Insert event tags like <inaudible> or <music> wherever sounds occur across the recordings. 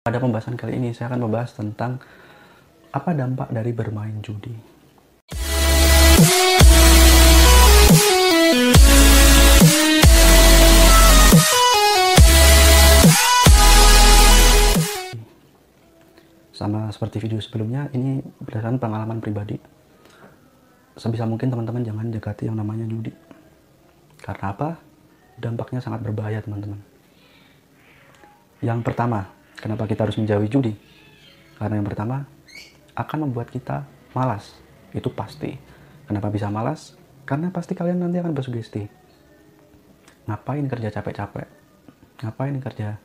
Pada pembahasan kali ini saya akan membahas tentang apa dampak dari bermain judi. Sama seperti video sebelumnya, ini berdasarkan pengalaman pribadi. Sebisa mungkin teman-teman jangan dekati yang namanya judi. Karena apa? Dampaknya sangat berbahaya teman-teman. Yang pertama, kenapa kita harus menjauhi judi? Karena yang pertama, akan membuat kita malas. Itu pasti. Kenapa bisa malas? Karena pasti kalian nanti akan bersugesti. Ngapain kerja capek-capek? Ngapain kerja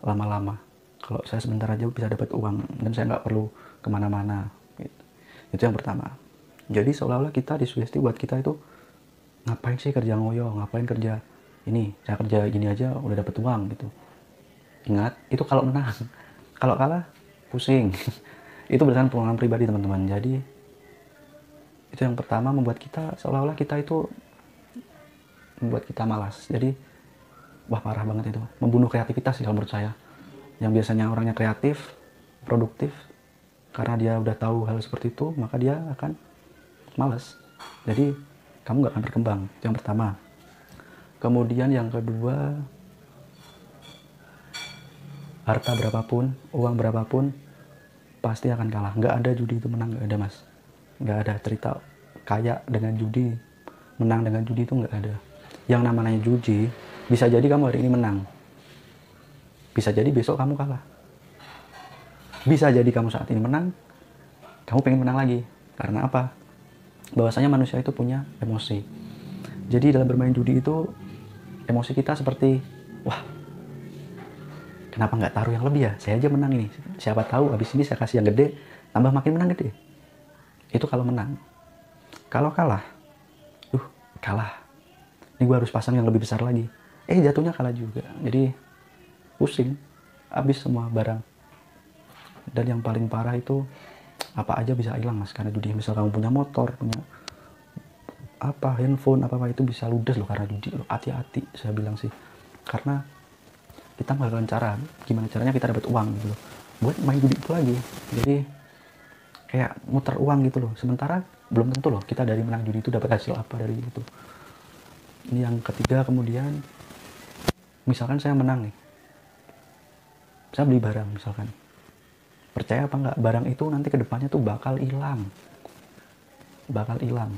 lama-lama? Kalau saya sebentar aja bisa dapat uang dan saya nggak perlu ke mana-mana. Gitu. Itu yang pertama. Jadi seolah-olah kita disugesti buat kita itu ngapain sih kerja ngoyo, ngapain kerja ini, saya kerja gini aja udah dapat uang gitu. Ingat, itu kalau menang. Kalau kalah, pusing. <laughs> itu berdasarkan pengalaman pribadi teman-teman. Jadi itu yang pertama membuat kita seolah-olah kita itu membuat kita malas. Jadi wah parah banget itu, membunuh kreativitas sih kalau menurut saya. Yang biasanya orangnya kreatif, produktif, karena dia udah tahu hal seperti itu, maka dia akan malas. Jadi kamu nggak akan berkembang. Yang pertama. Kemudian yang kedua, harta berapapun, uang berapapun, pasti akan kalah. Nggak ada judi itu menang, nggak ada mas. Nggak ada cerita kaya dengan judi, menang dengan judi itu nggak ada. Yang namanya judi, bisa jadi kamu hari ini menang. Bisa jadi besok kamu kalah. Bisa jadi kamu saat ini menang, kamu pengen menang lagi. Karena apa? Bahwasanya manusia itu punya emosi. Jadi dalam bermain judi itu, emosi kita seperti, wah kenapa nggak taruh yang lebih ya? Saya aja menang ini. Siapa tahu habis ini saya kasih yang gede tambah makin menang gede. Itu kalau menang. Kalau kalah duh kalah. Ini gue harus pasang yang lebih besar lagi. Eh jatuhnya kalah juga. Jadi pusing. Habis semua barang. Dan yang paling parah itu apa aja bisa hilang mas? Karena judi misal kamu punya motor punya apa handphone apa apa itu bisa ludes loh karena judi hati-hati saya bilang sih. Karena kita melakukan cara gimana caranya kita dapat uang gitu loh. Buat main judi itu lagi. Jadi kayak muter uang gitu loh. Sementara belum tentu loh kita dari menang judi itu dapat hasil apa dari itu. Ini yang ketiga kemudian misalkan saya menang nih. Saya beli barang misalkan. Percaya apa enggak barang itu nanti ke depannya tuh bakal hilang. Bakal hilang.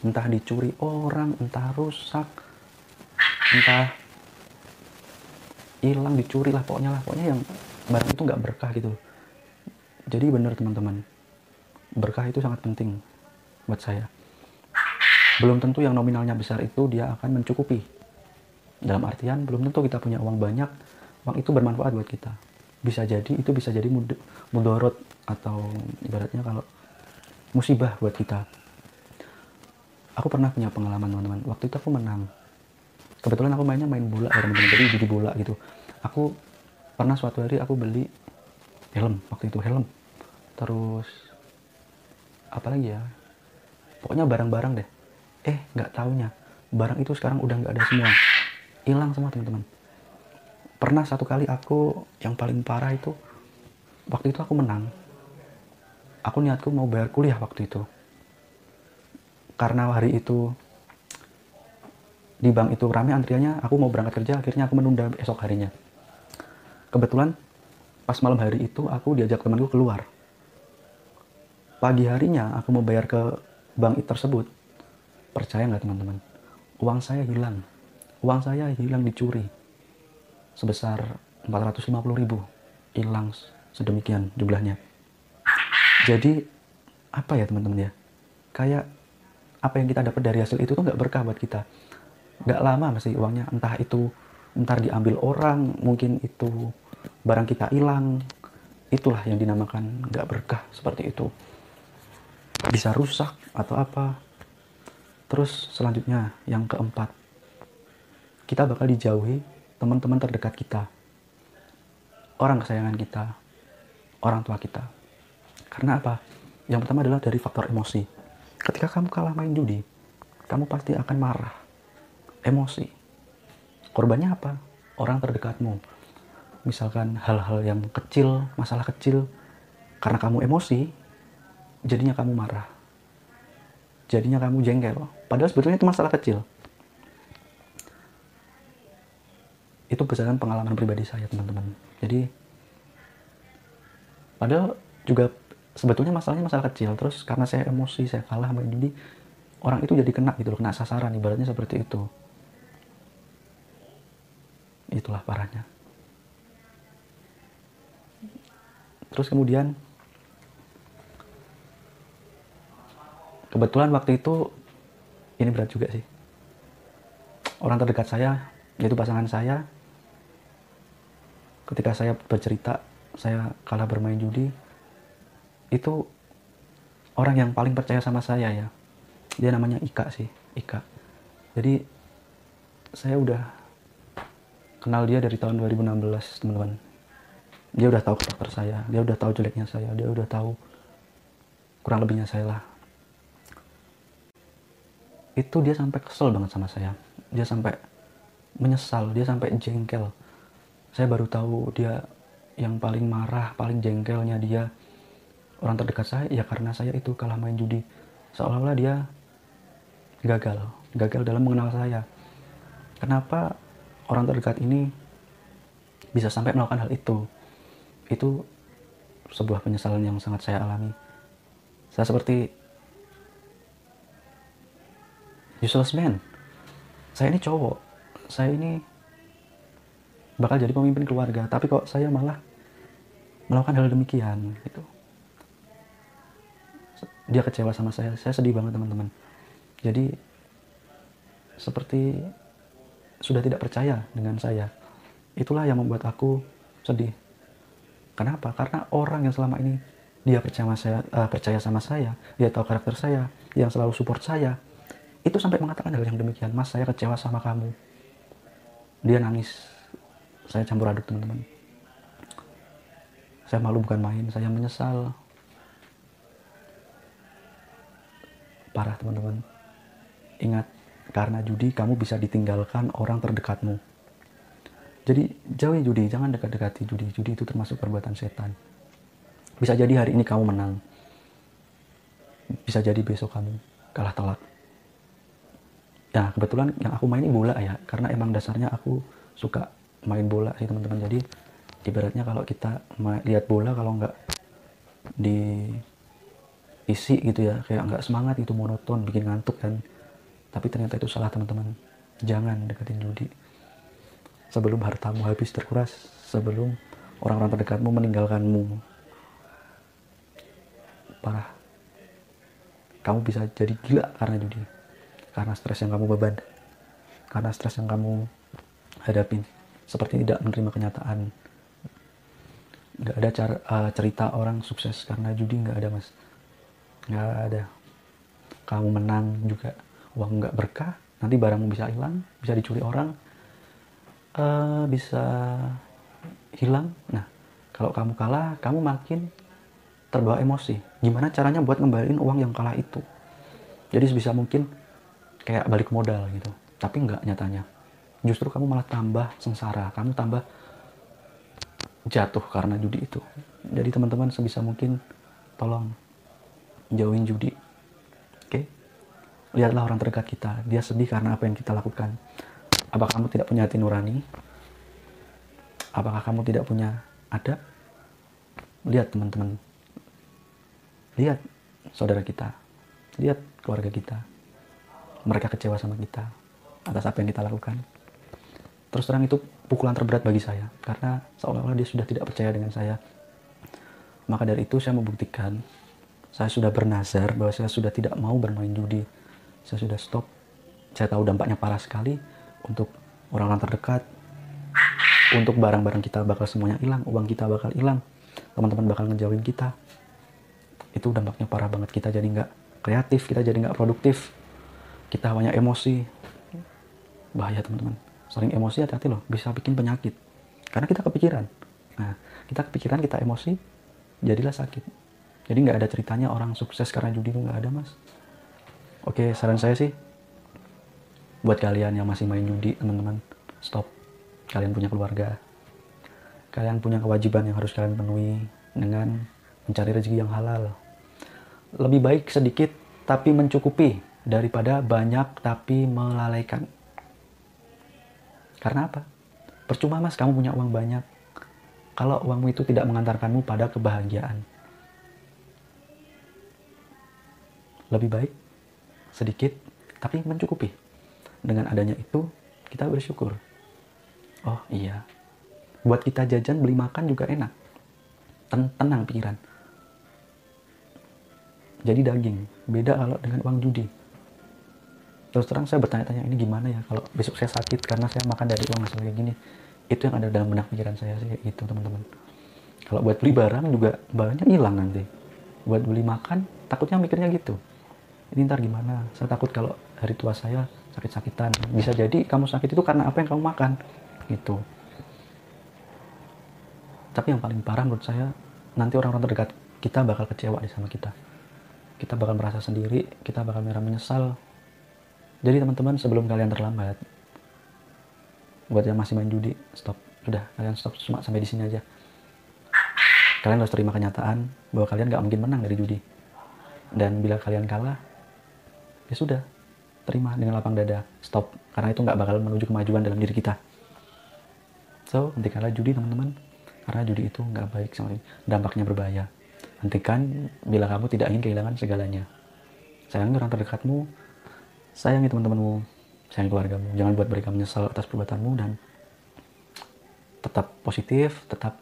Entah dicuri orang entah rusak. Entah hilang dicuri lah pokoknya lah pokoknya yang barang itu nggak berkah gitu. Jadi bener teman-teman berkah itu sangat penting buat saya. Belum tentu yang nominalnya besar itu dia akan mencukupi. Dalam artian belum tentu kita punya uang banyak uang itu bermanfaat buat kita. Bisa jadi itu bisa jadi mud mudorot atau ibaratnya kalau musibah buat kita. Aku pernah punya pengalaman teman-teman. Waktu itu aku menang kebetulan aku mainnya main bola ya teman-teman jadi judi bola gitu. Aku pernah suatu hari aku beli helm waktu itu helm. Terus apa lagi ya? Pokoknya barang-barang deh. Eh nggak taunya. Barang itu sekarang udah nggak ada semua. Hilang semua teman-teman. Pernah satu kali aku yang paling parah itu waktu itu aku menang. Aku niatku mau bayar kuliah waktu itu. Karena hari itu di bank itu rame antriannya aku mau berangkat kerja akhirnya aku menunda esok harinya. Kebetulan pas malam hari itu aku diajak temanku keluar. Pagi harinya aku mau bayar ke bank tersebut. Percaya nggak teman-teman? Uang saya hilang. Uang saya hilang dicuri. Sebesar 450 ribu. Hilang sedemikian jumlahnya. Jadi apa ya teman-teman ya? Kayak apa yang kita dapat dari hasil itu tuh nggak berkah buat kita nggak lama masih uangnya. Entah itu ntar diambil orang mungkin itu barang kita hilang. Itulah yang dinamakan nggak berkah seperti itu. Bisa rusak atau apa. Terus selanjutnya yang keempat. Kita bakal dijauhi teman-teman terdekat kita. Orang kesayangan kita. Orang tua kita. Karena apa? Yang pertama adalah dari faktor emosi. Ketika kamu kalah main judi kamu pasti akan marah emosi. Korbannya apa? Orang terdekatmu. misalkan hal-hal yang kecil masalah kecil. Karena kamu emosi jadinya kamu marah. Jadinya kamu jengkel. Padahal sebetulnya itu masalah kecil. Itu berdasarkan pengalaman pribadi saya teman-teman. Jadi padahal juga sebetulnya masalahnya masalah kecil. Terus karena saya emosi saya kalah judi orang itu jadi kena gitu loh kena sasaran ibaratnya seperti itu itulah parahnya. Terus kemudian kebetulan waktu itu ini berat juga sih. Orang terdekat saya yaitu pasangan saya ketika saya bercerita saya kalah bermain judi itu orang yang paling percaya sama saya ya. Dia namanya Ika sih Ika. Jadi saya udah kenal dia dari tahun 2016 teman-teman. Dia udah tahu karakter saya dia udah tahu jeleknya saya dia udah tahu kurang lebihnya saya lah. Itu dia sampai kesel banget sama saya. Dia sampai menyesal dia sampai jengkel. Saya baru tahu dia yang paling marah paling jengkelnya dia. Orang terdekat saya ya karena saya itu kalah main judi. Seolah-olah dia gagal gagal dalam mengenal saya. Kenapa orang terdekat ini bisa sampai melakukan hal itu. Itu sebuah penyesalan yang sangat saya alami. Saya seperti useless man. Saya ini cowok. Saya ini bakal jadi pemimpin keluarga tapi kok saya malah melakukan hal demikian gitu. Dia kecewa sama saya. Saya sedih banget teman-teman. Jadi seperti sudah tidak percaya dengan saya itulah yang membuat aku sedih Kenapa? Karena orang yang selama ini dia percaya sama saya, uh, percaya sama saya, dia tahu karakter saya, yang selalu support saya, itu sampai mengatakan hal yang demikian. Mas, saya kecewa sama kamu. Dia nangis. Saya campur aduk teman-teman. Saya malu bukan main, saya menyesal. Parah teman-teman. Ingat, karena judi kamu bisa ditinggalkan orang terdekatmu. Jadi jauhi judi, jangan dekat-dekati judi. Judi itu termasuk perbuatan setan. Bisa jadi hari ini kamu menang. Bisa jadi besok kamu kalah telak. Ya kebetulan yang aku main ini bola ya, karena emang dasarnya aku suka main bola sih teman-teman. Jadi ibaratnya kalau kita lihat bola kalau nggak diisi gitu ya, kayak nggak semangat itu monoton, bikin ngantuk kan. Tapi ternyata itu salah teman-teman. Jangan deketin judi sebelum hartamu habis terkuras, sebelum orang-orang terdekatmu meninggalkanmu. Parah. Kamu bisa jadi gila karena judi. Karena stres yang kamu beban. Karena stres yang kamu hadapin. Seperti tidak menerima kenyataan. Gak ada cara, uh, cerita orang sukses karena judi nggak ada mas. Nggak ada. Kamu menang juga uang nggak berkah. Nanti barangmu bisa hilang, bisa dicuri orang, uh, bisa hilang. Nah, kalau kamu kalah, kamu makin terbawa emosi. Gimana caranya buat ngembaliin uang yang kalah itu? Jadi sebisa mungkin kayak balik modal gitu. Tapi nggak nyatanya. Justru kamu malah tambah sengsara. Kamu tambah jatuh karena judi itu. Jadi teman-teman sebisa mungkin tolong jauhin judi. Lihatlah orang terdekat kita. Dia sedih karena apa yang kita lakukan Apakah kamu tidak punya hati nurani? Apakah kamu tidak punya adab? Lihat teman-teman. Lihat saudara kita. Lihat keluarga kita. Mereka kecewa sama kita atas apa yang kita lakukan. Terus terang itu pukulan terberat bagi saya karena seolah-olah dia sudah tidak percaya dengan saya. Maka dari itu saya membuktikan saya sudah bernazar bahwa saya sudah tidak mau bermain judi. Saya sudah stop. Saya tahu dampaknya parah sekali untuk orang-orang terdekat. Untuk barang-barang kita bakal semuanya hilang uang kita bakal hilang teman-teman bakal ngejauhin kita. Itu dampaknya parah banget. Kita jadi nggak kreatif kita jadi nggak produktif. Kita hanya emosi. Bahaya teman-teman. Sering emosi hati-hati loh. Bisa bikin penyakit. Karena kita kepikiran. Nah kita kepikiran kita emosi jadilah sakit. Jadi nggak ada ceritanya orang sukses karena judi itu nggak ada mas oke saran saya sih buat kalian yang masih main judi teman-teman stop. Kalian punya keluarga. Kalian punya kewajiban yang harus kalian penuhi dengan mencari rezeki yang halal. Lebih baik sedikit tapi mencukupi daripada banyak tapi melalaikan. Karena apa? Percuma mas kamu punya uang banyak. Kalau uangmu itu tidak mengantarkanmu pada kebahagiaan. Lebih baik sedikit tapi mencukupi. Dengan adanya itu kita bersyukur. Oh iya. Buat kita jajan beli makan juga enak. Ten tenang pikiran. Jadi daging beda kalau dengan uang judi. Terus terang saya bertanya-tanya ini gimana ya kalau besok saya sakit karena saya makan dari uang hasil kayak gini? Itu yang ada dalam benak pikiran saya sih itu teman-teman. Kalau buat beli barang juga barangnya hilang nanti. Buat beli makan takutnya mikirnya gitu ini ntar gimana? Saya takut kalau hari tua saya sakit-sakitan. Bisa jadi kamu sakit itu karena apa yang kamu makan. Gitu. Tapi yang paling parah menurut saya nanti orang-orang terdekat kita bakal kecewa di sama kita. Kita bakal merasa sendiri kita bakal merasa menyesal. Jadi teman-teman sebelum kalian terlambat buat yang masih main judi stop. Sudah kalian stop cuma sampai di sini aja. Kalian harus terima kenyataan bahwa kalian gak mungkin menang dari judi. Dan bila kalian kalah ya sudah terima dengan lapang dada. Stop karena itu nggak bakal menuju kemajuan dalam diri kita. So hentikanlah judi teman-teman. Karena judi itu nggak baik sama dampaknya berbahaya. Hentikan bila kamu tidak ingin kehilangan segalanya. Sayangi orang terdekatmu. Sayangi teman-temanmu. Sayangi keluargamu. Jangan buat mereka menyesal atas perbuatanmu dan tetap positif tetap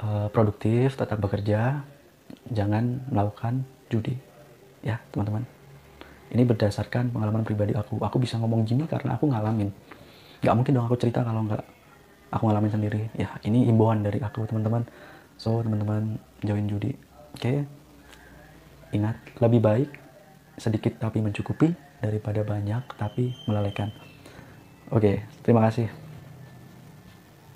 uh, produktif tetap bekerja. Jangan melakukan judi. Ya teman-teman ini berdasarkan pengalaman pribadi aku. Aku bisa ngomong gini karena aku ngalamin. Nggak mungkin dong aku cerita kalau nggak aku ngalamin sendiri. Ya ini imbauan dari aku teman-teman. So teman-teman join judi. Oke. Okay? ingat lebih baik sedikit tapi mencukupi daripada banyak tapi melalaikan oke okay, terima kasih